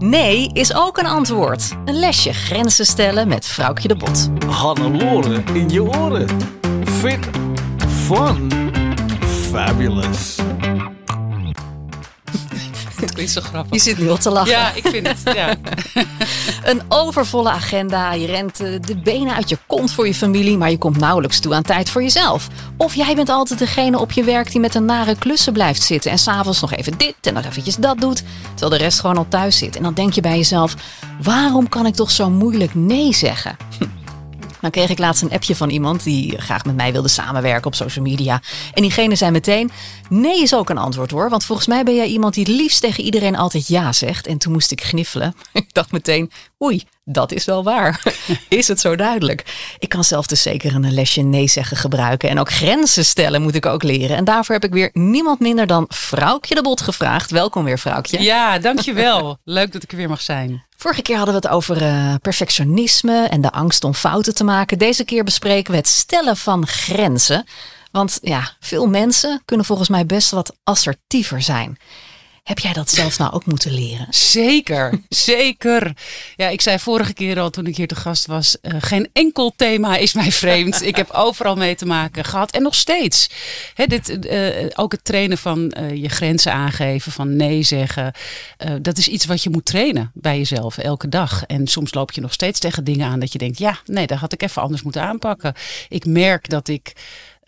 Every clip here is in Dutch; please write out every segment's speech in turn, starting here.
Nee is ook een antwoord. Een lesje grenzen stellen met Vrouwtje de Bot. Hannelore in je oren. Fit, fun, fabulous. Het klinkt zo grappig. Je zit nu al te lachen. Ja, ik vind het. Ja. Een overvolle agenda. Je rent eh, de benen uit je kont voor je familie, maar je komt nauwelijks toe aan tijd voor jezelf. Of jij bent altijd degene op je werk die met een nare klussen blijft zitten en s'avonds nog even dit en nog eventjes dat doet, terwijl de rest gewoon al thuis zit. En dan denk je bij jezelf: waarom kan ik toch zo moeilijk nee zeggen? Nou kreeg ik laatst een appje van iemand die graag met mij wilde samenwerken op social media. En diegene zei meteen: Nee is ook een antwoord hoor. Want volgens mij ben jij iemand die het liefst tegen iedereen altijd ja zegt. En toen moest ik gniffelen. Ik dacht meteen: Oei, dat is wel waar. Is het zo duidelijk? Ik kan zelf dus zeker een lesje nee zeggen gebruiken. En ook grenzen stellen moet ik ook leren. En daarvoor heb ik weer niemand minder dan Vrouwtje de Bot gevraagd. Welkom weer, Vrouwtje. ja, dankjewel. Leuk dat ik er weer mag zijn. Vorige keer hadden we het over eh, perfectionisme en de angst om fouten te maken. Deze keer bespreken we het stellen van grenzen. Want ja, veel mensen kunnen volgens mij best wat assertiever zijn. Heb jij dat zelf nou ook moeten leren? Zeker, zeker. Ja, ik zei vorige keer al toen ik hier te gast was, uh, geen enkel thema is mij vreemd. ik heb overal mee te maken gehad en nog steeds. Hè, dit, uh, ook het trainen van uh, je grenzen aangeven, van nee zeggen. dat is iets wat je moet trainen bij jezelf elke dag. En soms loop je nog steeds tegen dingen aan dat je denkt, ja, nee, dat had ik even anders moeten aanpakken. Ik merk dat ik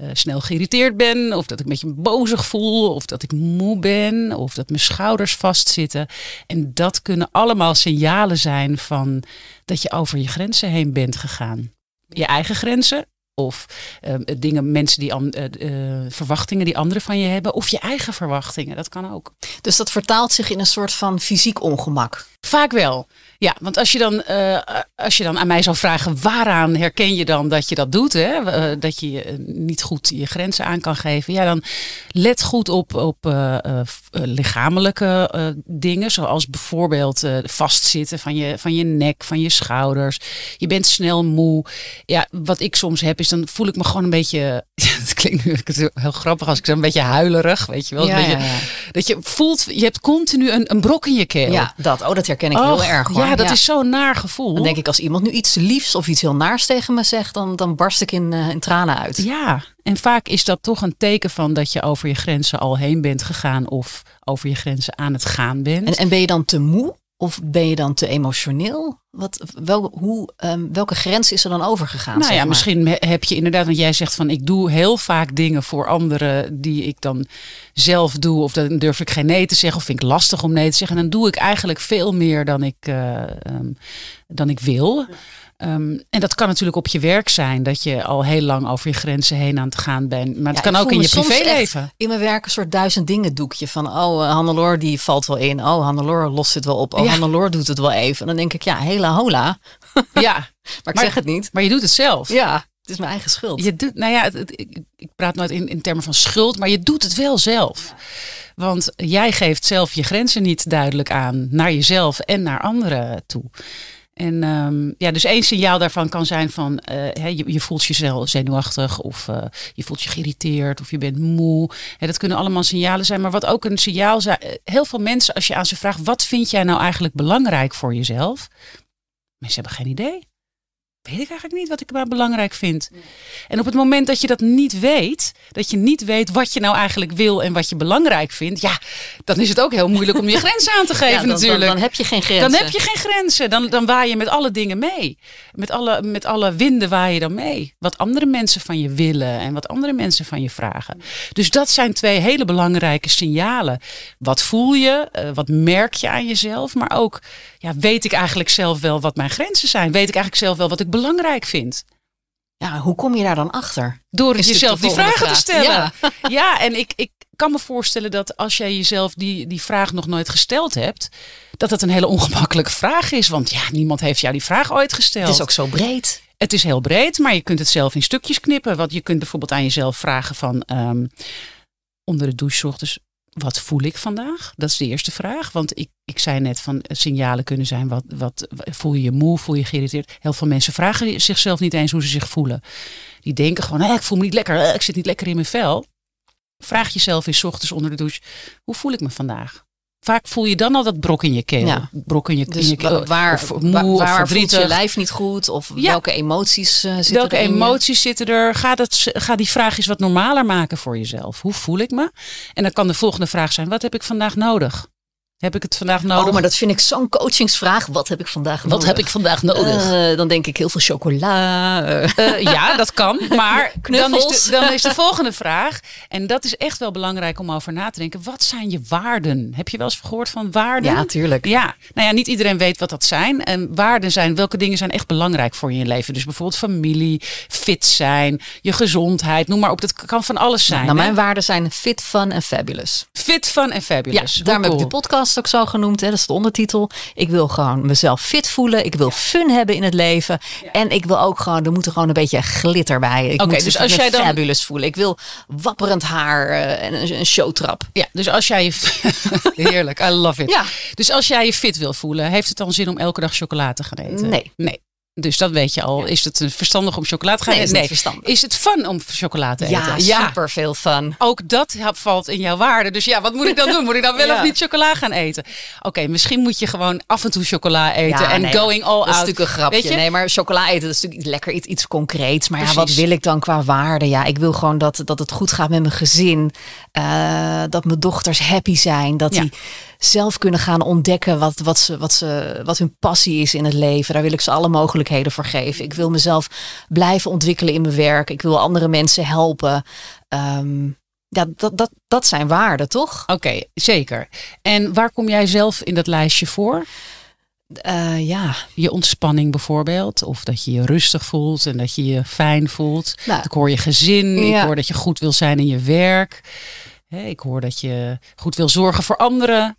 uh, snel geïrriteerd ben, of dat ik een beetje bozig voel, of dat ik moe ben, of dat mijn schouders vastzitten. En dat kunnen allemaal signalen zijn van dat je over je grenzen heen bent gegaan. Je eigen grenzen, of uh, dingen, mensen die uh, uh, verwachtingen die anderen van je hebben, of je eigen verwachtingen. Dat kan ook. Dus dat vertaalt zich in een soort van fysiek ongemak. Vaak wel. Ja, want als je, dan, uh, als je dan aan mij zou vragen, waaraan herken je dan dat je dat doet? Hè? Uh, dat je niet goed je grenzen aan kan geven. Ja, dan let goed op, op lichamelijke dingen. Zoals bijvoorbeeld vastzitten van je, van je nek, van je schouders. Je bent snel moe. Ja, wat ik soms heb is dan voel ik me gewoon een beetje... Het klinkt nu heel grappig als ik zo een beetje huilerig, weet je wel. Ja, beetje, ja. Dat je voelt, je hebt continu een, een brok in je keel. Ja, dat, oh, dat herken ik heel erg hoor. Ja, dat is zo'n naar gevoel. Dan denk ik, als iemand nu iets liefs of iets heel naars tegen me zegt, dan, dan barst ik in, uh, in tranen uit. Ja, en vaak is dat toch een teken van dat je over je grenzen al heen bent gegaan of over je grenzen aan het gaan bent. En, en ben je dan te moe of ben je dan te emotioneel? Wat, wel, hoe, um, welke grens is er dan overgegaan? Nou ja, maar? misschien heb je inderdaad, want jij zegt van ik doe heel vaak dingen voor anderen die ik dan zelf doe. Of dan durf ik geen nee te zeggen of vind ik lastig om nee te zeggen. En dan doe ik eigenlijk veel meer dan ik, uh, um, dan ik wil. Um, en dat kan natuurlijk op je werk zijn, dat je al heel lang over je grenzen heen aan het gaan bent. Maar het Ja, kan ook in je privéleven. In mijn werk een soort duizend dingen doekje van oh, uh, Hannelore die valt wel in. Oh, Hannelore lost het wel op. Oh, Ja. Hannelore doet het wel even. En dan denk ik, ja, hela hola. Ja, Maar ik Maar- zeg het niet. maar je doet het zelf. Ja, het is mijn eigen schuld. Je doet, nou ja, het- het- ik, ik praat nooit in, in termen van schuld, maar je doet het wel zelf. Want jij geeft zelf je grenzen niet duidelijk aan naar jezelf en naar anderen toe. En ehm, ja, dus één signaal daarvan kan zijn van eh, je, je voelt jezelf zenuwachtig of eh, je voelt je geïrriteerd of je bent moe. Dat kunnen allemaal signalen zijn. Maar wat ook een signaal zijn, eh, heel veel mensen als je aan ze vraagt wat vind jij nou eigenlijk belangrijk voor jezelf? Mensen hebben geen idee. Weet ik eigenlijk niet wat ik maar belangrijk vind. En op het moment dat je dat niet weet, dat je niet weet wat je nou eigenlijk wil en wat je belangrijk vindt, ja, dan is het ook heel moeilijk om je grenzen aan te geven Ja, dan, natuurlijk. Dan, dan heb je geen grenzen. Dan heb je geen grenzen. Dan, dan waai je met alle dingen mee. Met alle, met alle winden waai je dan mee. Wat andere mensen van je willen en wat andere mensen van je vragen. Dus dat zijn twee hele belangrijke signalen. Wat voel je? Eh, wat merk je aan jezelf? Maar ook, ja, weet ik eigenlijk zelf wel wat mijn grenzen zijn? Weet ik eigenlijk zelf wel wat ik belangrijk vind? Ja, hoe kom je daar dan achter? Door Is jezelf die vragen te vraag. stellen. Ja. Ja, en ik, ik kan me voorstellen dat als jij jezelf die, die vraag nog nooit gesteld hebt, dat dat een hele ongemakkelijke vraag is. Want ja, niemand heeft jou die vraag ooit gesteld. Het is ook zo breed. Het is heel breed, maar je kunt het zelf in stukjes knippen. Want je kunt bijvoorbeeld aan jezelf vragen van ehm, onder de douche ochtends, wat voel ik vandaag? Dat is de eerste vraag. Want ik, ik zei net van eh, signalen kunnen zijn, wat, wat voel je je moe, voel je geïrriteerd? Heel veel mensen vragen zichzelf niet eens hoe ze zich voelen. Die denken gewoon, "Hé, ik voel me niet lekker, ik zit niet lekker in mijn vel. Vraag jezelf eens ochtends onder de douche, hoe voel ik me vandaag? Vaak voel je dan al dat brok in je keel. Ja. Brok in je, in Dus je keel. wa- waar, of waar, moe, of voelt je lijf niet goed? Of Ja. welke emoties eh zitten Welke er in je? emoties zitten er? Ga, dat, ga die vraag eens wat normaler maken voor jezelf. Hoe voel ik me? En dan kan de volgende vraag zijn: wat heb ik vandaag nodig? Heb ik het vandaag nodig? Oh, maar dat vind ik zo'n coachingsvraag. Wat heb ik vandaag wat nodig? heb ik vandaag nodig? Eh, dan denk ik heel veel chocola. eh. Ja, dat kan. Maar dan is, Knuffels. de, dan is de volgende vraag. En dat is echt wel belangrijk om over na te denken. Wat zijn je waarden? Heb je wel eens gehoord van waarden? ja, tuurlijk. Ja, nou ja, niet iedereen weet wat dat zijn. En waarden zijn, welke dingen zijn echt belangrijk voor je in je leven? Dus bijvoorbeeld familie, fit zijn, je gezondheid, noem maar op. Dat kan van alles zijn. Nou, mijn waarden zijn fit, fun en fabulous. Fit, fun en Ja, fabulous. Hoe daarom heb ik de podcast ook zo genoemd. Hè. Dat is de ondertitel. Ik wil gewoon mezelf fit voelen. Ik wil fun hebben in het leven. En ik wil ook gewoon, er moet er gewoon een beetje glitter bij. Ik Oké, moet dus als jij dan- fabulous voelen. Ik wil wapperend haar eh, en een, een showtrap. Ja, dus als jij je... Heerlijk, I love it. Ja. Dus als jij je fit wil voelen, heeft het dan zin om elke dag chocolade te gaan eten? Nee. Nee. Dus dat weet je al. Is het eh, verstandig om chocolade te gaan Nee, eten? is niet verstandig. Is het fun om chocolade te Ja, eten? super veel fun. Ook dat valt in jouw waarde. Dus ja, wat moet ik dan doen? Moet ik dan wel Ja. of niet chocola gaan eten? Oké, misschien moet je gewoon af en toe chocola eten. Ja, en nee, going all Dat is out. natuurlijk een grapje. Nee, maar chocola eten dat is natuurlijk lekker, iets, iets concreets. Maar ja, wat wil ik dan qua waarde? Ja, ik wil gewoon dat, dat het goed gaat met mijn gezin. Eh, dat mijn dochters happy zijn. Dat Ja. die zelf kunnen gaan ontdekken wat, wat, ze, wat, ze, wat hun passie is in het leven. Daar wil ik ze alle mogelijkheden voor geven. Ik wil mezelf blijven ontwikkelen in mijn werk. Ik wil andere mensen helpen. Ehm, ja, dat, dat, dat zijn waarden, toch? Oké, zeker. En waar kom jij zelf in dat lijstje voor? Eh, ja, Je ontspanning bijvoorbeeld. Of dat je je rustig voelt en dat je je fijn voelt. Nou, ik hoor je gezin. Ik hoor dat je goed wil zijn in je werk. Ik hoor dat je goed wil zorgen voor anderen.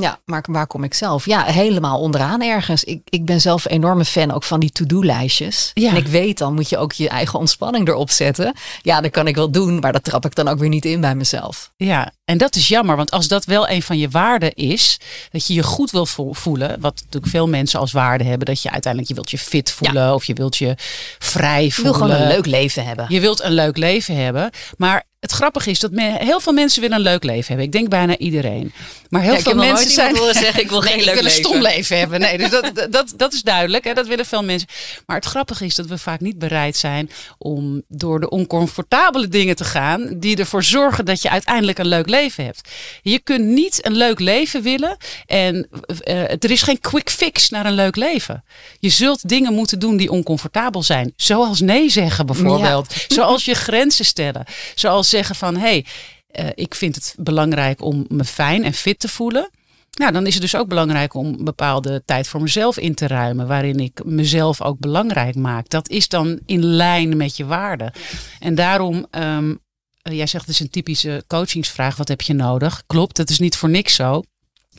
Ja, maar waar kom ik zelf? Ja, helemaal onderaan ergens. Ik, ik ben zelf een enorme fan ook van die to-do-lijstjes. Ja. En ik weet dan moet je ook je eigen ontspanning erop zetten. Ja, dat kan ik wel doen, maar dat trap ik dan ook weer niet in bij mezelf. Ja, en dat is jammer, want als dat wel een van je waarden is, dat je je goed wil vo- voelen, wat natuurlijk veel mensen als waarde hebben, dat je uiteindelijk je wilt je fit voelen of je wilt je vrij Ik wil voelen. gewoon een leuk leven hebben. Je wilt een leuk leven hebben, maar het grappige is dat heel veel mensen willen een leuk leven hebben. Ik denk bijna iedereen. Maar heel Ja, veel mensen zijn horen zeggen, ik wil geen leuk wil een leven. stom leven hebben. Nee, dus dat, dat, dat is duidelijk. Hè? Dat willen veel mensen. Maar het grappige is dat we vaak niet bereid zijn om door de oncomfortabele dingen te gaan die ervoor zorgen dat je uiteindelijk een leuk leven hebt. Je kunt niet een leuk leven willen en eh, er is geen quick fix naar een leuk leven. Je zult dingen moeten doen die oncomfortabel zijn, zoals nee zeggen bijvoorbeeld, zoals je grenzen stellen, zoals zeggen van hey, eh, ik vind het belangrijk om me fijn en fit te voelen. Nou, dan is het dus ook belangrijk om bepaalde tijd voor mezelf in te ruimen, waarin ik mezelf ook belangrijk maak. Dat is dan in lijn met je waarden. En daarom, ehm, eh, jij zegt het is een typische coachingsvraag, wat heb je nodig? Klopt, dat is niet voor niks zo.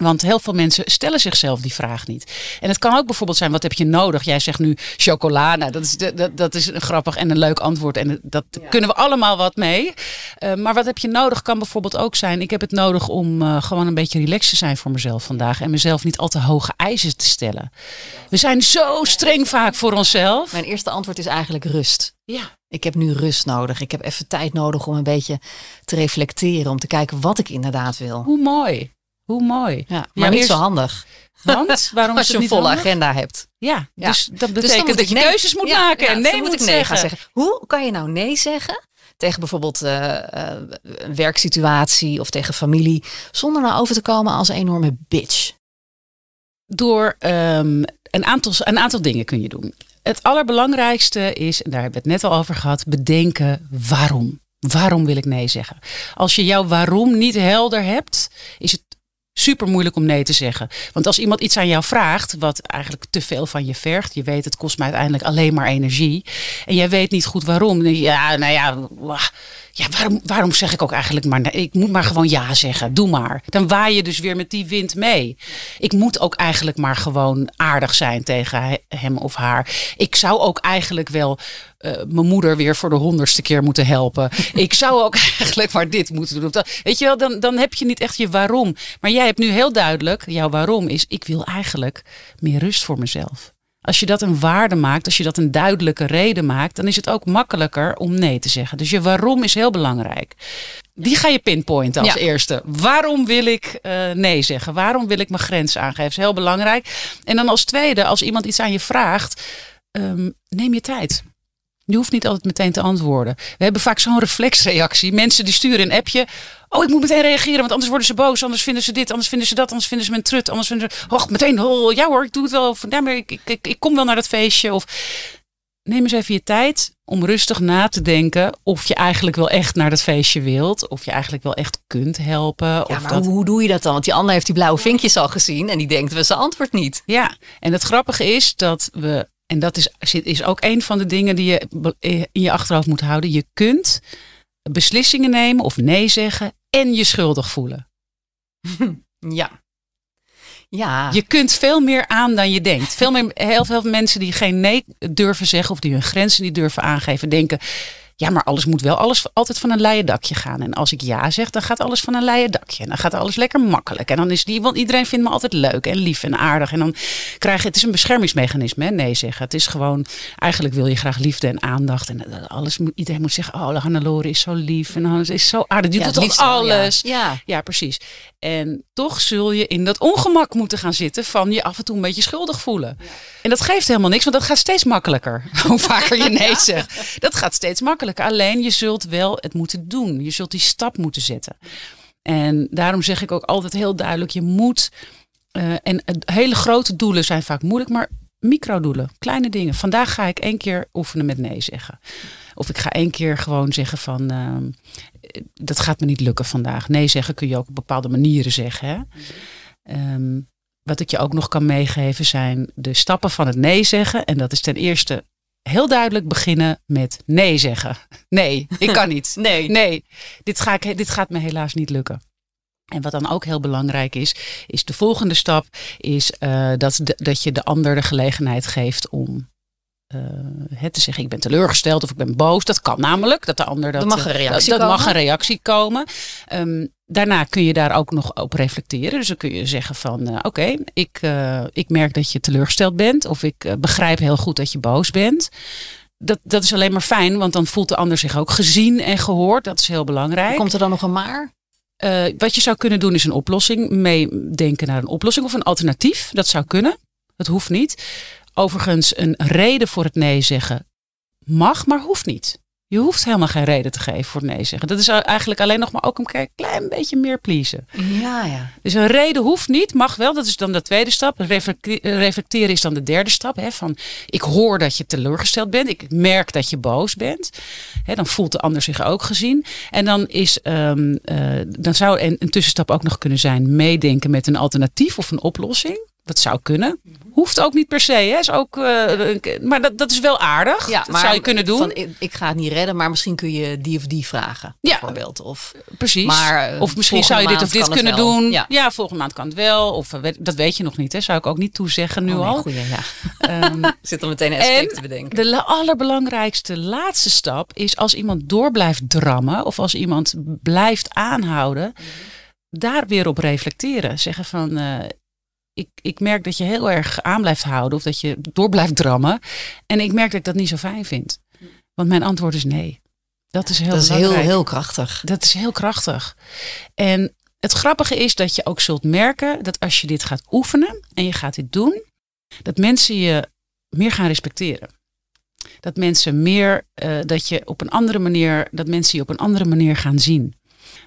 Want heel veel mensen stellen zichzelf die vraag niet. En het kan ook bijvoorbeeld zijn, wat heb je nodig? Jij zegt nu chocola. Nou, dat is, dat, dat is een grappig en een leuk antwoord. En dat kunnen we allemaal wat mee. Uh, maar wat heb je nodig kan bijvoorbeeld ook zijn. Ik heb het nodig om uh, gewoon een beetje relaxed te zijn voor mezelf vandaag. En mezelf niet al te hoge eisen te stellen. We zijn zo streng vaak voor onszelf. Mijn eerste antwoord is eigenlijk rust. Ja. Ik heb nu rust nodig. Ik heb even tijd nodig om een beetje te reflecteren. Om te kijken wat ik inderdaad wil. Hoe mooi. Hoe mooi. Ja, maar Ja, niet eerst- zo handig. Want waarom Als je een volle handig? agenda hebt. Ja, Ja. dus dat Dus betekent dat je nee- keuzes moet maken en nee moet ik nee zeggen. gaan zeggen. Hoe kan je nou nee zeggen tegen bijvoorbeeld eh, eh, een werksituatie of tegen familie, zonder nou over te komen als een enorme bitch? Door ehm, een, aantal, een aantal dingen kun je doen. Het allerbelangrijkste is, en daar hebben we het net al over gehad, bedenken waarom. Waarom wil ik nee zeggen? Als je jouw waarom niet helder hebt, is het super moeilijk om nee te zeggen. Want als iemand iets aan jou vraagt, wat eigenlijk te veel van je vergt, je weet het kost me uiteindelijk alleen maar energie, en jij weet niet goed waarom, ja, nou ja, ja waarom, waarom zeg ik ook eigenlijk maar, nee? ik moet maar gewoon ja zeggen, doe maar. Dan waai je dus weer met die wind mee. Ik moet ook eigenlijk maar gewoon aardig zijn tegen he- hem of haar. Ik zou ook eigenlijk wel eh, mijn moeder weer voor de honderdste keer moeten helpen. Ik zou ook eigenlijk maar dit moeten doen. Weet je wel, dan, dan heb je niet echt je waarom. Maar jij hebt nu heel duidelijk, jouw waarom is, ik wil eigenlijk meer rust voor mezelf. Als je dat een waarde maakt, als je dat een duidelijke reden maakt, dan is het ook makkelijker om nee te zeggen. Dus je waarom is heel belangrijk. Die ga je pinpointen als Ja. eerste. Waarom wil ik eh, nee zeggen? Waarom wil ik mijn grens aangeven? is heel belangrijk. En dan als tweede, als iemand iets aan je vraagt, ehm, neem je tijd. Je hoeft niet altijd meteen te antwoorden. We hebben vaak zo'n reflexreactie. Mensen die sturen een appje. Oh, ik moet meteen reageren, want anders worden ze boos. Anders vinden ze dit, anders vinden ze dat. Anders vinden ze een trut. Anders vinden ze... Och, meteen, oh, ja hoor, ik doe het wel. Of, ja, maar ik, ik, ik, ik kom wel naar dat feestje. Of neem eens even je tijd om rustig na te denken of je eigenlijk wel echt naar dat feestje wilt. Of je eigenlijk wel echt kunt helpen. Ja, of maar dat... hoe, hoe doe je dat dan? Want die ander heeft die blauwe vinkjes al gezien en die denkt, we zijn antwoord niet. Ja, en het grappige is dat we, en dat is, is ook een van de dingen die je in je achterhoofd moet houden. Je kunt beslissingen nemen of nee zeggen en je schuldig voelen. Ja. Ja. Je kunt veel meer aan dan je denkt. Veel meer, heel veel mensen die geen nee durven zeggen of die hun grenzen niet durven aangeven, denken. Ja, maar alles moet wel alles altijd van een leien dakje gaan. En als ik ja zeg, dan gaat alles van een leien dakje. En dan gaat alles lekker makkelijk. En dan is die, want iedereen vindt me altijd leuk en lief en aardig. En dan krijg je, het is een beschermingsmechanisme, hè, nee zeggen. Het is gewoon, eigenlijk wil je graag liefde en aandacht. En alles moet, iedereen moet zeggen, oh, Hannelore is zo lief. En Hannes is zo aardig. Die Ja, doet het liefst ja. alles. Ja. Ja, precies. En toch zul je in dat ongemak moeten gaan zitten van je af en toe een beetje schuldig voelen. En dat geeft helemaal niks, want dat gaat steeds makkelijker. Hoe vaker je nee zegt. Dat gaat steeds makkelijker. Alleen je zult wel het moeten doen. Je zult die stap moeten zetten. En daarom zeg ik ook altijd heel duidelijk, je moet... eh, en hele grote doelen zijn vaak moeilijk, maar microdoelen, kleine dingen. Vandaag ga ik één keer oefenen met nee zeggen. Of ik ga één keer gewoon zeggen van, eh, dat gaat me niet lukken vandaag. Nee zeggen kun je ook op bepaalde manieren zeggen. Hè? Ehm, wat ik je ook nog kan meegeven zijn de stappen van het nee zeggen. En dat is ten eerste heel duidelijk beginnen met nee zeggen. Nee, ik kan niet. Nee. Nee, dit, ga ik, dit gaat me helaas niet lukken. En wat dan ook heel belangrijk is, is de volgende stap, is eh, dat, de- dat je de ander de gelegenheid geeft om eh, het te zeggen, ik ben teleurgesteld of ik ben boos. Dat kan namelijk, dat de ander dat... Mag een eh, reactie dat, dat mag komen. een reactie komen. Ehm, daarna kun je daar ook nog op reflecteren. Dus dan kun je zeggen van, eh, oké, ik, eh, ik merk dat je teleurgesteld bent. Of ik eh, begrijp heel goed dat je boos bent. Dat, dat is alleen maar fijn, want dan voelt de ander zich ook gezien en gehoord. Dat is heel belangrijk. Komt er dan nog een maar? Wat je zou kunnen doen is een oplossing. Meedenken naar een oplossing of een alternatief. Dat zou kunnen. Het hoeft niet. Overigens, een reden voor het nee zeggen mag, maar hoeft niet. Je hoeft helemaal geen reden te geven voor nee zeggen. Dat is eigenlijk alleen nog maar ook een klein- beetje meer pleasen. Ja, ja. Dus een reden hoeft niet, mag wel. Dat is dan de tweede stap. Reflecte- Reflecteren is dan de derde stap. Hè, van ik hoor dat je teleurgesteld bent. Ik merk dat je boos bent. Hè, dan voelt de ander zich ook gezien. En dan, is, ehm, eh, dan zou een, een tussenstap ook nog kunnen zijn meedenken met een alternatief of een oplossing. Dat zou kunnen. Hoeft ook niet per se. Hè. Is ook, eh, maar dat, dat is wel aardig. ja dat zou je kunnen doen. Van, ik, ga het niet redden, maar misschien kun je die of die vragen. Ja. Bijvoorbeeld. Of, Precies. Maar, eh, of misschien zou je dit of dit kunnen doen. Ja. Ja. volgende maand kan het wel. Of eh, dat weet je nog niet. Hè. Zou ik ook niet toezeggen nu oh, nee, al. goeie, ja. Ehm, zit er meteen een te bedenken. de la- allerbelangrijkste laatste stap is als iemand door blijft drammen of als iemand blijft aanhouden, daar weer op reflecteren. Zeggen van, ik, ik merk dat je heel erg aan blijft houden of dat je door blijft drammen. En ik merk dat ik dat niet zo fijn vind. Want mijn antwoord is nee. Dat is heel Dat is heel, heel krachtig. Dat is heel krachtig. En het grappige is dat je ook zult merken dat als je dit gaat oefenen en je gaat dit doen, dat mensen je meer gaan respecteren. Dat mensen meer, uh, dat je op een andere manier, dat mensen je op een andere manier gaan zien.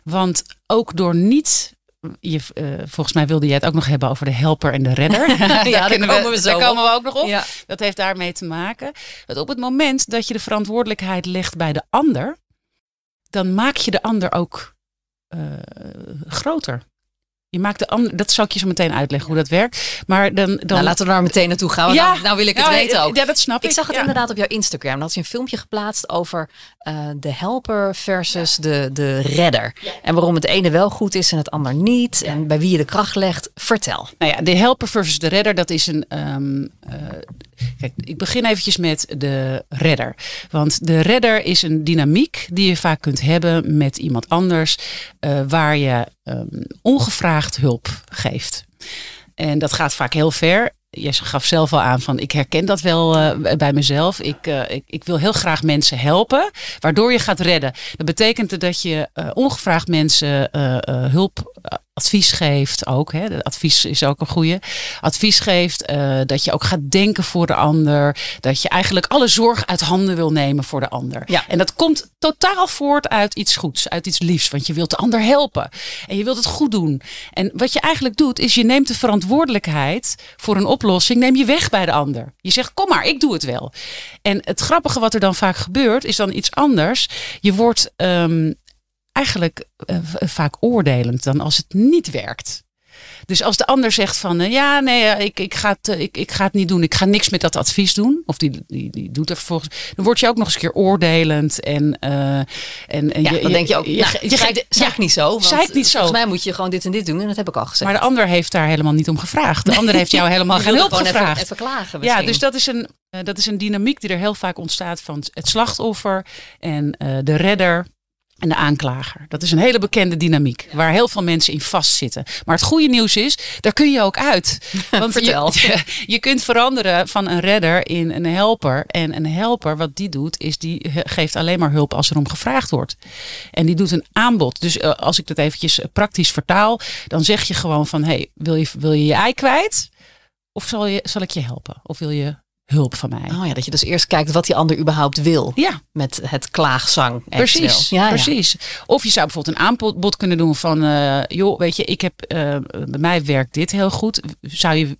Want ook door niet je, uh, volgens mij wilde jij het ook nog hebben over de helper en de redder. ja, daar, komen we, daar komen we ook nog op. Ja. Dat heeft daarmee te maken. Dat op het moment dat je de verantwoordelijkheid legt bij de ander, dan maak je de ander ook uh, groter. Je maakt de ander, dat zal ik je zo meteen uitleggen hoe dat werkt. Maar dan, dan... Nou, laten we daar meteen naartoe gaan. Ja, nou, nou, wil ik het weten ook. Ja, dat snap ik. Ik zag het inderdaad op jouw Instagram. Dan had je een filmpje geplaatst over uh, de helper versus de, de redder. En waarom het ene wel goed is en het ander niet. En bij wie je de kracht legt. Vertel. Nou ja, de helper versus de redder, dat is een. Um, uh, kijk, ik begin eventjes met de redder. Want de redder is een dynamiek die je vaak kunt hebben met iemand anders. Uh, waar je um, ongevraagd hulp geeft. En dat gaat vaak heel ver. Je gaf zelf al aan van ik herken dat wel uh, bij mezelf. Ik, uh, ik, ik, wil heel graag mensen helpen, waardoor je gaat redden. Dat betekent dat je ongevraagd mensen hulp advies geeft ook. Hè, advies is ook een goede. Advies geeft uh, dat je ook gaat denken voor de ander. Dat je eigenlijk alle zorg uit handen wil nemen voor de ander. Ja. En dat komt totaal voort uit iets goeds, uit iets liefs. Want je wilt de ander helpen. En je wilt het goed doen. En wat je eigenlijk doet, is je neemt de verantwoordelijkheid voor een oplossing, neem je weg bij de ander. Je zegt, kom maar, ik doe het wel. En het grappige wat er dan vaak gebeurt, is dan iets anders. Je wordt um, eigenlijk uh, vaak oordelend dan als het niet werkt. Dus als de ander zegt van uh, ja, nee, ik, ik, ga het, ik, ik ga het niet doen. Ik ga niks met dat advies doen. Of die, die, die doet er vervolgens. Dan word je ook nog eens een keer oordelend. En, en, en ja, je, dan denk je ook, je, nou, je, je niet zo. Want zei het niet zo. Volgens mij moet je gewoon dit en dit doen. En dat heb ik al gezegd. Maar de ander heeft daar helemaal niet om gevraagd. De ander heeft jou helemaal geen hulp gevraagd. Even, even klagen ja, dus dat is, een, dat is een dynamiek die er heel vaak ontstaat van het slachtoffer en de redder en de aanklager. Dat is een hele bekende dynamiek waar heel veel mensen in vastzitten. Maar het goede nieuws is, daar kun je ook uit. Want Vertel. Je, je kunt veranderen van een redder in een helper. En een helper, wat die doet, is die geeft alleen maar hulp als er om gevraagd wordt. En die doet een aanbod. Dus uh, als ik dat eventjes praktisch vertaal, dan zeg je gewoon van, hey, wil je wil je, je ei kwijt? Of zal, je, zal ik je helpen? Of wil je hulp van mij. Oh ja, dat je dus eerst kijkt wat die ander überhaupt wil. Ja. Met het klaagzang. Precies. Ja, precies. Ja. Of je zou bijvoorbeeld een aanbod kunnen doen van, uh, joh, weet je, ik heb uh, bij mij werkt dit heel goed. Zou je,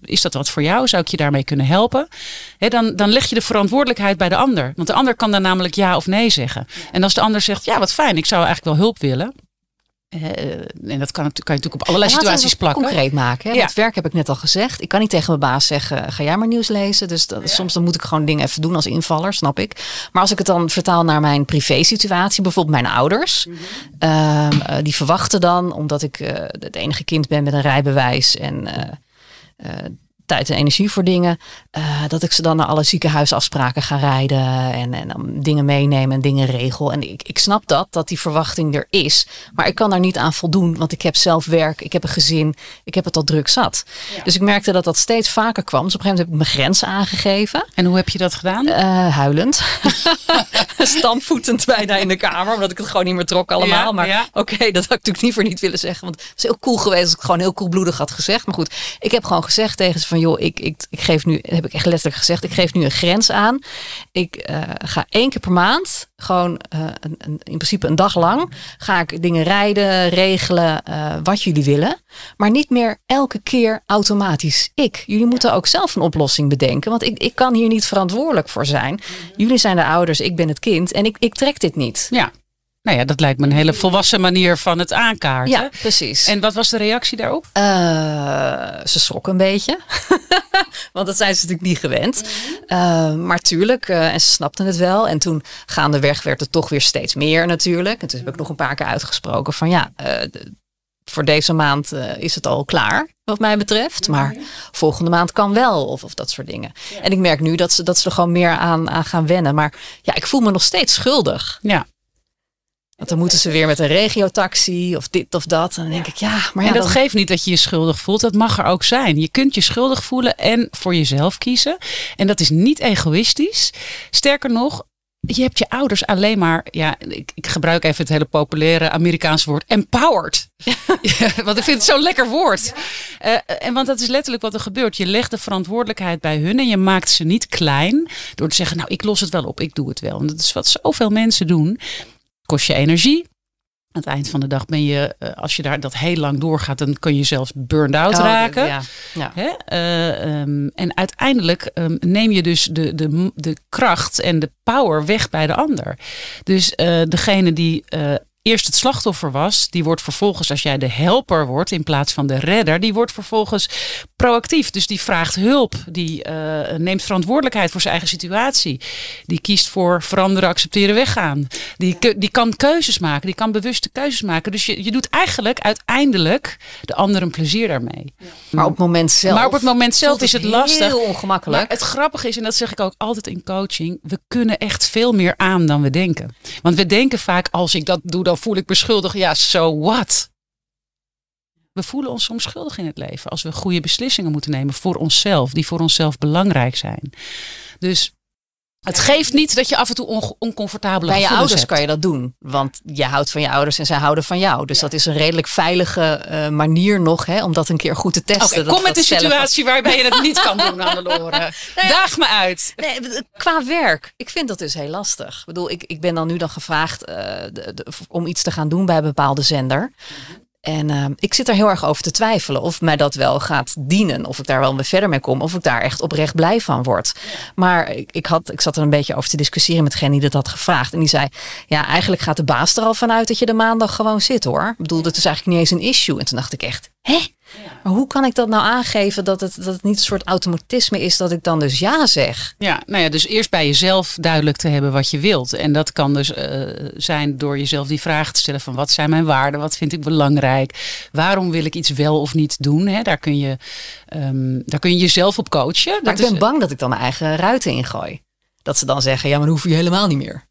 is dat wat voor jou? Zou ik je daarmee kunnen helpen? He, dan, dan leg je de verantwoordelijkheid bij de ander. Want de ander kan dan namelijk ja of nee zeggen. En als de ander zegt, ja, wat fijn, ik zou eigenlijk wel hulp willen en dat kan, kan je natuurlijk op allerlei situaties plakken. concreet maken. Hè? Ja. Werk heb ik net al gezegd. Ik kan niet tegen mijn baas zeggen, ga jij maar nieuws lezen. Dus dat, ja. soms dan moet ik gewoon dingen even doen als invaller, snap ik. Maar als ik het dan vertaal naar mijn privé situatie, bijvoorbeeld mijn ouders. Mm -hmm. uh, die verwachten dan, omdat ik uh, het enige kind ben met een rijbewijs en tijd en energie voor dingen. Uh, dat ik ze dan naar alle ziekenhuisafspraken ga rijden en, en dingen meenemen en dingen regel. En ik, ik snap dat, dat die verwachting er is. Maar ik kan daar niet aan voldoen, want ik heb zelf werk, ik heb een gezin, ik heb het al druk zat. Ja. Dus ik merkte dat dat steeds vaker kwam. Dus op een gegeven moment heb ik mijn grenzen aangegeven. En hoe heb je dat gedaan? Uh, huilend. Stampvoetend bijna in de kamer, omdat ik het gewoon niet meer trok allemaal. Ja, maar ja. oké, okay, dat had ik natuurlijk niet voor niet willen zeggen. Want het is heel cool geweest als ik gewoon heel koelbloedig had gezegd. Maar goed, ik heb gewoon gezegd tegen ze van joh, ik, ik, ik geef nu, heb ik echt letterlijk gezegd, ik geef nu een grens aan. Ik uh, ga één keer per maand, gewoon uh, een, een, in principe een dag lang, ga ik dingen rijden, regelen, uh, wat jullie willen. Maar niet meer elke keer automatisch ik. Jullie moeten ook zelf een oplossing bedenken, want ik, ik kan hier niet verantwoordelijk voor zijn. Jullie zijn de ouders, ik ben het kind en ik, ik trek dit niet. Ja. Nou ja, dat lijkt me een hele volwassen manier van het aankaarten. Ja, precies. En wat was de reactie daarop? Uh, ze schrok een beetje. Want dat zijn ze natuurlijk niet gewend. Mm-hmm. Uh, maar tuurlijk, uh, en ze snapten het wel. En toen gaandeweg werd het toch weer steeds meer natuurlijk. En toen heb ik nog een paar keer uitgesproken van ja, voor deze maand is het al klaar, wat mij betreft. Maar volgende maand kan wel, of, of dat soort dingen. Ja. En ik merk nu dat ze, dat ze er gewoon meer aan, aan gaan wennen. Maar ja, ik voel me nog steeds schuldig. Ja. Want dan moeten ze weer met een regiotaxi of dit of dat. En dan denk ik, ja, maar ja. En dat dan... geeft niet dat je je schuldig voelt. Dat mag er ook zijn. Je kunt je schuldig voelen en voor jezelf kiezen. En dat is niet egoïstisch. Sterker nog, je hebt je ouders alleen maar, ja, ik, ik gebruik even het hele populaire Amerikaanse woord, empowered. Ja, want ik vind het zo'n lekker woord. Uh, en want dat is letterlijk wat er gebeurt. Je legt de verantwoordelijkheid bij hun en je maakt ze niet klein door te zeggen, nou, ik los het wel op, ik doe het wel. En dat is wat zoveel mensen doen. Kost je energie, aan het eind van de dag ben je, eh, als je daar dat heel lang doorgaat, dan kun je zelfs burned out Oh, raken. Ja. Ja. Hè? Eh, ehm, en uiteindelijk ehm, neem je dus de, de, de kracht en de power weg bij de ander. Dus eh, degene die eerst het slachtoffer was, die wordt vervolgens, als jij de helper wordt in plaats van de redder, die wordt vervolgens proactief. Dus die vraagt hulp, die eh, neemt verantwoordelijkheid voor zijn eigen situatie. Die kiest voor veranderen, accepteren, weggaan. Die, die kan keuzes maken, die kan bewuste keuzes maken. Dus je, je doet eigenlijk uiteindelijk de ander een plezier daarmee. Maar op het moment zelf. Maar op het moment zelf is het lastig. Heel ongemakkelijk. Maar het grappige is, en dat zeg ik ook altijd in coaching, we kunnen echt veel meer aan dan we denken. Want we denken vaak, als ik dat doe, dan voel ik me schuldig. Ja, so what? We voelen ons soms schuldig in het leven als we goede beslissingen moeten nemen voor onszelf, die voor onszelf belangrijk zijn. Dus het geeft niet dat je af en toe on oncomfortabele Bij je ouders hebt. kan je dat doen. Want je houdt van je ouders en zij houden van jou. Dus dat is een redelijk veilige eh, manier nog hè, om dat een keer goed te testen. Dat- kom met dat een situatie waarbij je het niet kan doen aan de loren. Daag me uit. Nee, qua werk. Ik vind dat dus heel lastig. Ik bedoel, ik, ik ben dan nu dan gevraagd eh, de- de- om iets te gaan doen bij een bepaalde zender. En eh, ik zit er heel erg over te twijfelen of mij dat wel gaat dienen. Of ik daar wel mee verder mee kom. Of ik daar echt oprecht blij van word. Maar ik, ik, had, ik zat er een beetje over te discussiëren met degene die dat had gevraagd. En die zei, ja eigenlijk gaat de baas er al vanuit dat je de maandag gewoon zit hoor. Ik bedoel, dat is eigenlijk niet eens een issue. En toen dacht ik echt, hè? Maar hoe kan ik dat nou aangeven dat het, dat het niet een soort automatisme is dat ik dan dus ja zeg? Ja, nou ja, dus eerst bij jezelf duidelijk te hebben wat je wilt. En dat kan dus eh, zijn door jezelf die vraag te stellen van wat zijn mijn waarden, wat vind ik belangrijk, waarom wil ik iets wel of niet doen. Hè? Daar, kun je, ehm, daar kun je jezelf op coachen. Maar Dat ik ben is- bang dat ik dan mijn eigen ruiten ingooi. Dat ze dan zeggen, ja, maar dan hoef je helemaal niet meer.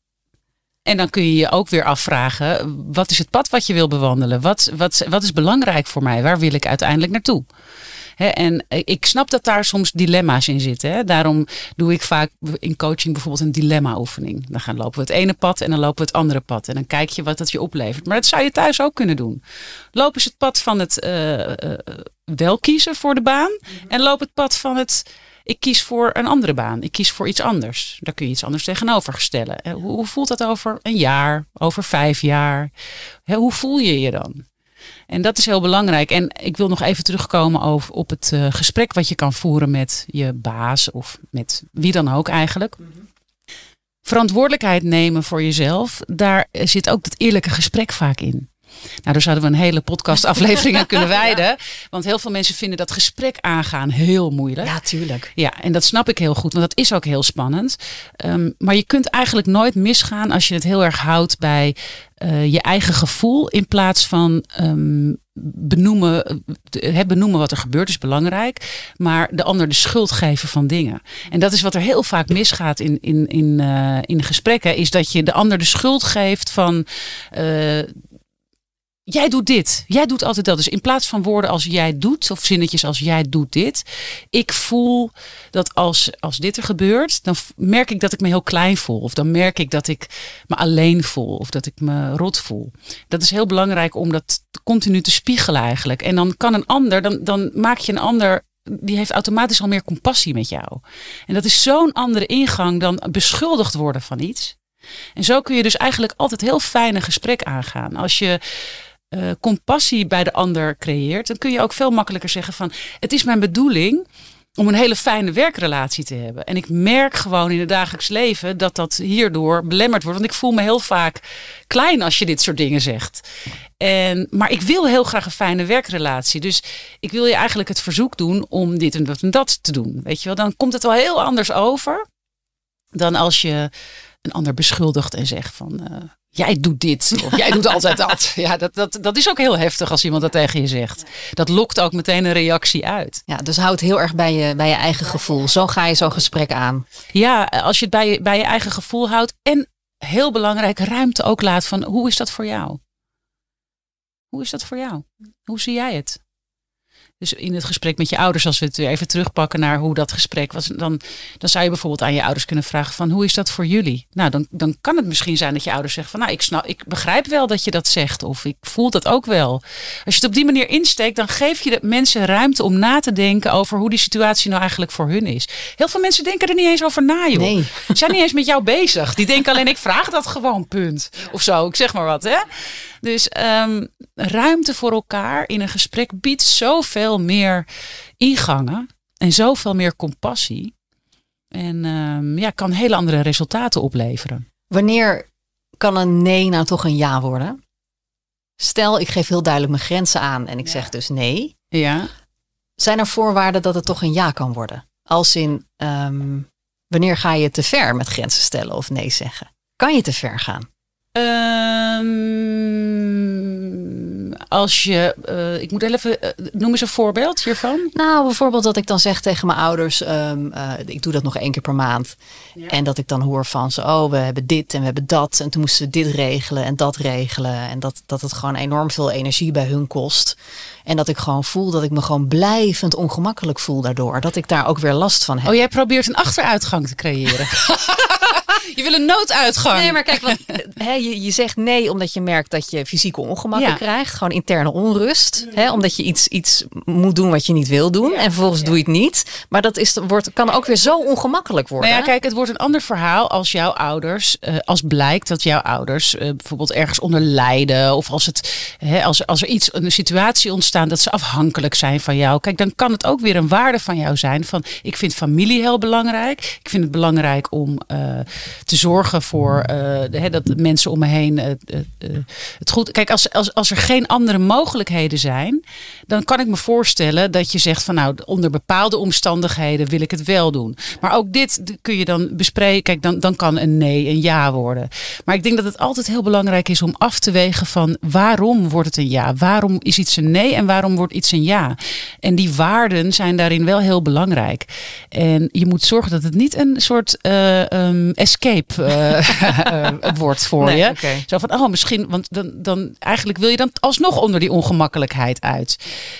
En dan kun je je ook weer afvragen, wat is het pad wat je wil bewandelen? Wat, wat, wat is belangrijk voor mij? Waar wil ik uiteindelijk naartoe? En ik snap dat daar soms dilemma's in zitten. Hè. Daarom doe ik vaak in coaching bijvoorbeeld een dilemma-oefening. Dan gaan lopen we het ene pad en dan lopen we het andere pad. En dan kijk je wat dat je oplevert. Maar dat zou je thuis ook kunnen doen. Loop eens het pad van het eh, wel kiezen voor de baan. En loop het pad van het ik kies voor een andere baan. Ik kies voor iets anders. Daar kun je iets anders tegenover stellen. Eh, Hoe, hoe voelt dat over een jaar, over vijf jaar? Hoe voel je je dan? En dat is heel belangrijk. En ik wil nog even terugkomen over, op het eh, gesprek wat je kan voeren met je baas of met wie dan ook eigenlijk. Verantwoordelijkheid nemen voor jezelf, daar eh, zit ook dat eerlijke gesprek vaak in. Nou, daar zouden we een hele podcastaflevering aan kunnen wijden. Want heel veel mensen vinden dat gesprek aangaan heel moeilijk. Ja, tuurlijk. Ja, en dat snap ik heel goed, want dat is ook heel spannend. Ehm, maar je kunt eigenlijk nooit misgaan als je het heel erg houdt bij eh, je eigen gevoel in plaats van ehm, benoemen, eh, benoemen wat er gebeurt is belangrijk, maar de ander de schuld geven van dingen. En dat is wat er heel vaak misgaat in, in, in, eh, in gesprekken, is dat je de ander de schuld geeft van. Jij doet dit. Jij doet altijd dat. Dus in plaats van woorden als jij doet, of zinnetjes als jij doet dit. Ik voel dat als, als dit er gebeurt, dan merk ik dat ik me heel klein voel. Of dan merk ik dat ik me alleen voel. Of dat ik me rot voel. Dat is heel belangrijk om dat continu te spiegelen eigenlijk. En dan kan een ander, dan, dan maak je een ander. Die heeft automatisch al meer compassie met jou. En dat is zo'n andere ingang dan beschuldigd worden van iets. En zo kun je dus eigenlijk altijd heel fijn een gesprek aangaan. Als je eh, compassie bij de ander creëert, dan kun je ook veel makkelijker zeggen van het is mijn bedoeling om een hele fijne werkrelatie te hebben. En ik merk gewoon in het dagelijks leven dat dat hierdoor belemmerd wordt. Want ik voel me heel vaak klein als je dit soort dingen zegt. En, maar ik wil heel graag een fijne werkrelatie. Dus ik wil je eigenlijk het verzoek doen om dit en dat en dat te doen. Weet je wel, dan komt het wel heel anders over dan als je een ander beschuldigt en zegt van eh, jij doet dit of jij doet altijd dat. Ja, dat, dat, dat is ook heel heftig als iemand dat tegen je zegt. Dat lokt ook meteen een reactie uit. Ja, dus houd heel erg bij je, bij je eigen gevoel. Zo ga je zo'n gesprek aan. Ja, als je het bij je, bij je eigen gevoel houdt en heel belangrijk ruimte ook laat van hoe is dat voor jou? Hoe is dat voor jou? Hoe zie jij het? Dus in het gesprek met je ouders, als we het weer even terugpakken naar hoe dat gesprek was, dan, dan zou je bijvoorbeeld aan je ouders kunnen vragen van hoe is dat voor jullie? Nou, dan, dan kan het misschien zijn dat je ouders zeggen van nou, ik, snap, ik begrijp wel dat je dat zegt of ik voel dat ook wel. Als je het op die manier insteekt, dan geef je de mensen ruimte om na te denken over hoe die situatie nou eigenlijk voor hun is. Heel veel mensen denken er niet eens over na, joh. Nee. Ze zijn niet eens met jou bezig. Die denken alleen ik vraag dat gewoon, punt. Of zo, ik zeg maar wat, hè. Dus ehm, ruimte voor elkaar in een gesprek biedt zoveel meer ingangen en zoveel meer compassie. En ehm, ja, kan hele andere resultaten opleveren. Wanneer kan een nee nou toch een ja worden? Stel, ik geef heel duidelijk mijn grenzen aan en ik zeg dus nee. Ja. Zijn er voorwaarden dat het toch een ja kan worden? Als in, ehm, wanneer ga je te ver met grenzen stellen of nee zeggen? Kan je te ver gaan? Ehm, als je, eh, ik moet even, eh, noem eens een voorbeeld hiervan. Nou, bijvoorbeeld dat ik dan zeg tegen mijn ouders, ehm, eh, ik doe dat nog één keer per maand. En dat ik dan hoor van ze, oh, we hebben dit en we hebben dat. En toen moesten we dit regelen en dat regelen. En dat, dat het gewoon enorm veel energie bij hun kost. En dat ik gewoon voel dat ik me gewoon blijvend ongemakkelijk voel daardoor. Dat ik daar ook weer last van heb. Oh, jij probeert een achteruitgang te creëren. je wil een nooduitgang. Nee, maar kijk, want, hè, je, je zegt nee omdat je merkt dat je fysieke ongemakken Ja. krijgt. Gewoon interne onrust. Hè, omdat je iets, iets moet doen wat je niet wil doen. En vervolgens doe je het niet. Maar dat is, wordt, kan ook weer zo ongemakkelijk worden. Nou ja, kijk, het wordt een ander verhaal als jouw ouders, eh, als blijkt dat jouw ouders eh, bijvoorbeeld ergens onder lijden. Of als, het, hè, als, als er iets, een situatie ontstaat dat ze afhankelijk zijn van jou. Kijk, dan kan het ook weer een waarde van jou zijn. Van ik vind familie heel belangrijk. Ik vind het belangrijk om eh, te zorgen voor eh, de- hè, dat mensen om me heen eh, eh, het goed. Kijk, als, als, als er geen andere mogelijkheden zijn, dan kan ik me voorstellen dat je zegt van nou, onder bepaalde omstandigheden wil ik het wel doen. Maar ook dit kun je dan bespreken. Kijk, dan, dan kan een nee een ja worden. Maar ik denk dat het altijd heel belangrijk is om af te wegen van waarom wordt het een ja? Waarom is iets een nee en waarom wordt iets een ja? En die waarden zijn daarin wel heel belangrijk. En je moet zorgen dat het niet een soort escape eh, eh, wordt voor Nee, je. Zo van, oh misschien, want dan, dan eigenlijk wil je dan alsnog onder die ongemakkelijkheid uit.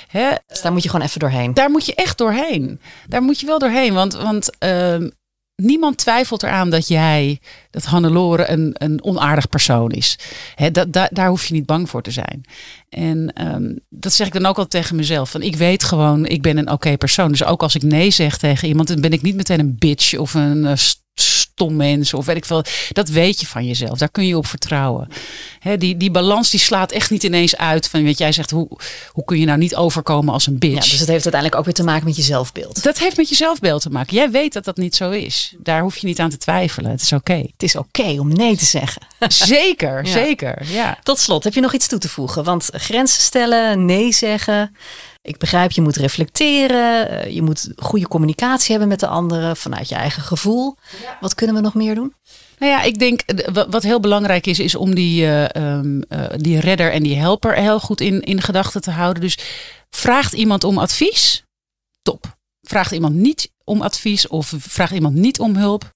Hè? Dus daar moet je gewoon even doorheen. Daar moet je echt doorheen. Daar moet je wel doorheen. Want, want ehm, niemand twijfelt eraan dat jij, dat Hannelore, een, een onaardig persoon is. Hè, dat, da- daar hoef je niet bang voor te zijn. En ehm, dat zeg ik dan ook al tegen mezelf. Van, ik weet gewoon, ik ben een oké persoon. Dus ook als ik nee zeg tegen iemand, dan ben ik niet meteen een bitch of een eh, st- stom mens of weet ik veel. Dat weet je van jezelf. Daar kun je op vertrouwen. Die, die balans die slaat echt niet ineens uit. Van, weet jij zegt, hoe, hoe kun je nou niet overkomen als een bitch? Ja, dus het heeft uiteindelijk ook weer te maken met je zelfbeeld. Dat heeft met je zelfbeeld te maken. Jij weet dat dat niet zo is. Daar hoef je niet aan te twijfelen. Het is oké. Het is oké om nee te zeggen. Zeker, Ja. zeker. Ja. Tot slot, heb je nog iets toe te voegen? Want grenzen stellen, nee zeggen. Ik begrijp, je moet reflecteren. eh, Je moet goede communicatie hebben met de anderen vanuit je eigen gevoel. Wat kunnen we nog meer doen? Nou ja, ik denk eh, wa- wat heel belangrijk is, is om die, eh, ehm, eh, die redder en die helper heel goed in, in gedachten te houden. Dus vraagt iemand om advies? Top. Vraagt iemand niet om advies of vraagt iemand niet om hulp?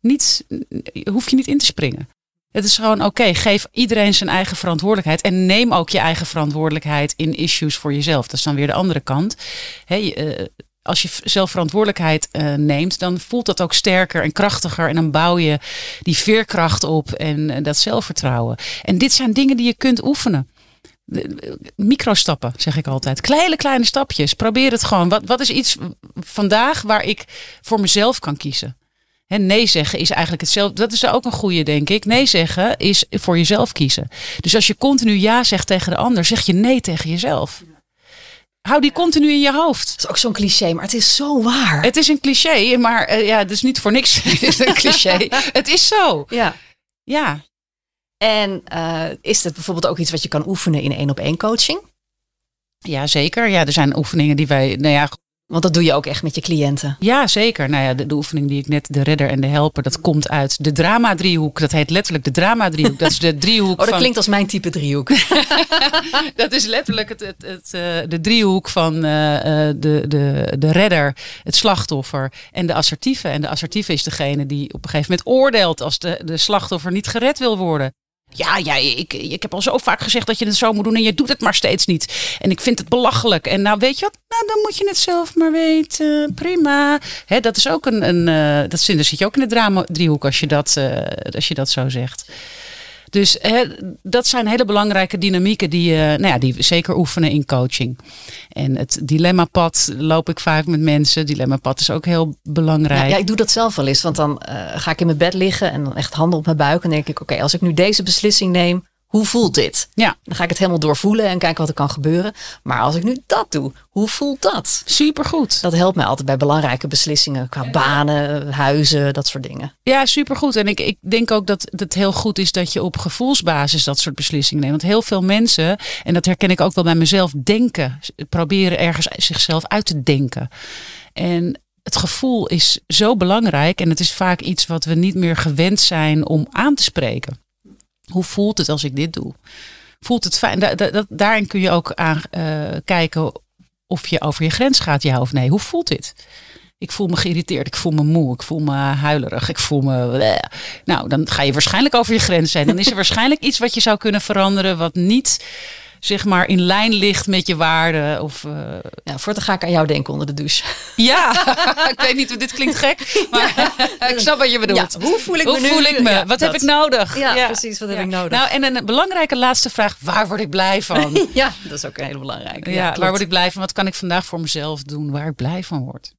Niet, hoef je niet in te springen. Het is gewoon oké, geef iedereen zijn eigen verantwoordelijkheid. En neem ook je eigen verantwoordelijkheid in issues voor jezelf. Dat is dan weer de andere kant. Als je v- zelf verantwoordelijkheid eh, neemt, dan voelt dat ook sterker en krachtiger. En dan bouw je die veerkracht op en eh, dat zelfvertrouwen. En dit zijn dingen die je kunt oefenen. Microstappen, zeg ik altijd. Kleine, kleine stapjes. Probeer het gewoon. Wat, wat is iets vandaag waar ik voor mezelf kan kiezen? Hè, nee zeggen is eigenlijk hetzelfde. Dat is ook een goede, denk ik. Nee zeggen is voor jezelf kiezen. Dus als je continu ja zegt tegen de ander, zeg je nee tegen jezelf. Hou die continu in je hoofd. Dat is ook zo'n cliché, maar het is zo waar. Het is een cliché, maar eh, ja, het is niet voor niks het is een cliché. het is zo. Ja. Ja. En eh, is het bijvoorbeeld ook iets wat je kan oefenen in één op één coaching? ja, zeker. Ja, er zijn oefeningen die wij, nou ja, Want dat doe je ook echt met je cliënten. Ja, zeker. Nou ja, de, de oefening die ik net, de redder en de helper, dat komt uit de drama-driehoek. Dat heet letterlijk de drama-driehoek. Dat is de driehoek Oh, dat van... klinkt als mijn type driehoek. Dat is letterlijk het, het, het, eh, de driehoek van eh, eh, de, de, de redder, het slachtoffer en de assertieve. En de assertieve is degene die op een gegeven moment oordeelt als de, de slachtoffer niet gered wil worden. Ja, ja ik, ik heb al zo vaak gezegd dat je het zo moet doen en je doet het maar steeds niet. En ik vind het belachelijk. En nou, weet je wat? Nou, dan moet je het zelf maar weten. Prima. Hè, dat is ook een. een uh, dat zit, zit je ook in de drama driehoek als je dat, uh, als je dat zo zegt. Dus hè, dat zijn hele belangrijke dynamieken die, uh, nou ja, die we zeker oefenen in coaching. En het dilemmapad loop ik vaak met mensen. Dilemmapad is ook heel belangrijk. Ja, ik doe dat zelf wel eens. Want dan uh, ga ik in mijn bed liggen en dan echt handen op mijn buik. En denk ik, oké, als ik nu deze beslissing neem, hoe voelt dit? Ja. Dan ga ik het helemaal doorvoelen en kijken wat er kan gebeuren. Maar als ik nu dat doe, hoe voelt dat? Supergoed. Dat helpt mij altijd bij belangrijke beslissingen qua banen, huizen, dat soort dingen. Ja, supergoed. En ik, ik denk ook dat het heel goed is dat je op gevoelsbasis dat soort beslissingen neemt. Want heel veel mensen, en dat herken ik ook wel bij mezelf, denken, proberen ergens zichzelf uit te denken. En het gevoel is zo belangrijk en het is vaak iets wat we niet meer gewend zijn om aan te spreken. Hoe voelt het als ik dit doe? Voelt het fijn? Da da daarin kun je ook aan uh, kijken of je over je grens gaat, ja of nee. Hoe voelt dit? Ik voel me geïrriteerd, ik voel me moe, ik voel me huilerig, ik voel me. Nou, dan ga je waarschijnlijk over je grens zijn. Dan is er waarschijnlijk iets wat je zou kunnen veranderen, wat niet zeg maar in lijn ligt met je waarden. Of, uh... ja, voortaan ga ik aan jou denken onder de douche. Ja, ik weet niet of dit klinkt gek, maar ja. ik snap wat je bedoelt. Ja, hoe voel ik hoe me voel nu? ik me? Ja, wat dat. heb ik nodig? Ja, precies, wat heb ik nodig? Nou, en een belangrijke laatste vraag, waar word ik blij van? ja, dat is ook een hele belangrijke. Ja, waar word ik blij van? Wat kan ik vandaag voor mezelf doen waar ik blij van word?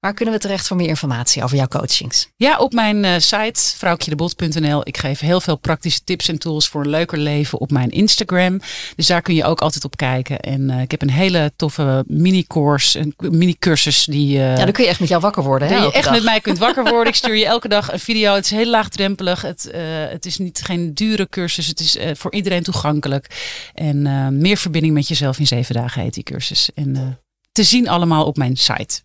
Waar kunnen we terecht voor meer informatie over jouw coachings? Ja, op mijn uh, site vrouwtjedebot.nl. Ik geef heel veel praktische tips en tools voor een leuker leven op mijn Instagram. Dus daar kun je ook altijd op kijken. En uh, ik heb een hele toffe mini-course, een mini-cursus die... Uh, ja, dan kun je echt met jou wakker worden. Hè, je echt dag. met mij kunt wakker worden. ik stuur je elke dag een video. Het is heel laagdrempelig. Het, het is niet geen dure cursus. Het is voor iedereen toegankelijk. En meer verbinding met jezelf in zeven dagen heet die cursus. En te zien allemaal op mijn site.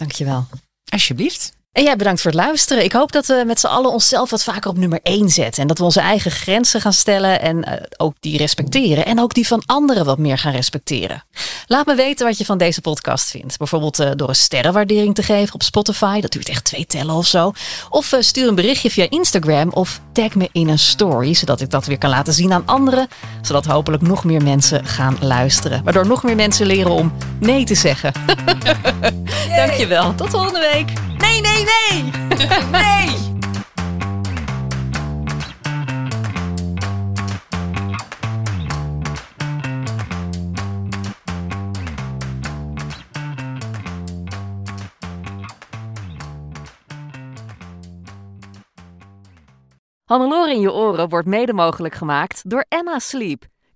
Dankjewel. Alsjeblieft. En jij bedankt voor het luisteren. Ik hoop dat we met z'n allen onszelf wat vaker op nummer 1 zetten. En dat we onze eigen grenzen gaan stellen en uh, ook die respecteren. En ook die van anderen wat meer gaan respecteren. Laat me weten wat je van deze podcast vindt. Bijvoorbeeld uh, door een sterrenwaardering te geven op Spotify. Dat duurt echt twee tellen of zo. Of uh, stuur een berichtje via Instagram of tag me in een story. Zodat ik dat weer kan laten zien aan anderen. Zodat hopelijk nog meer mensen gaan luisteren. Waardoor nog meer mensen leren om nee te zeggen. Dankjewel. Tot volgende week. Nee, nee, nee! nee! Hannelore in je oren wordt mede mogelijk gemaakt door Emma Sleep.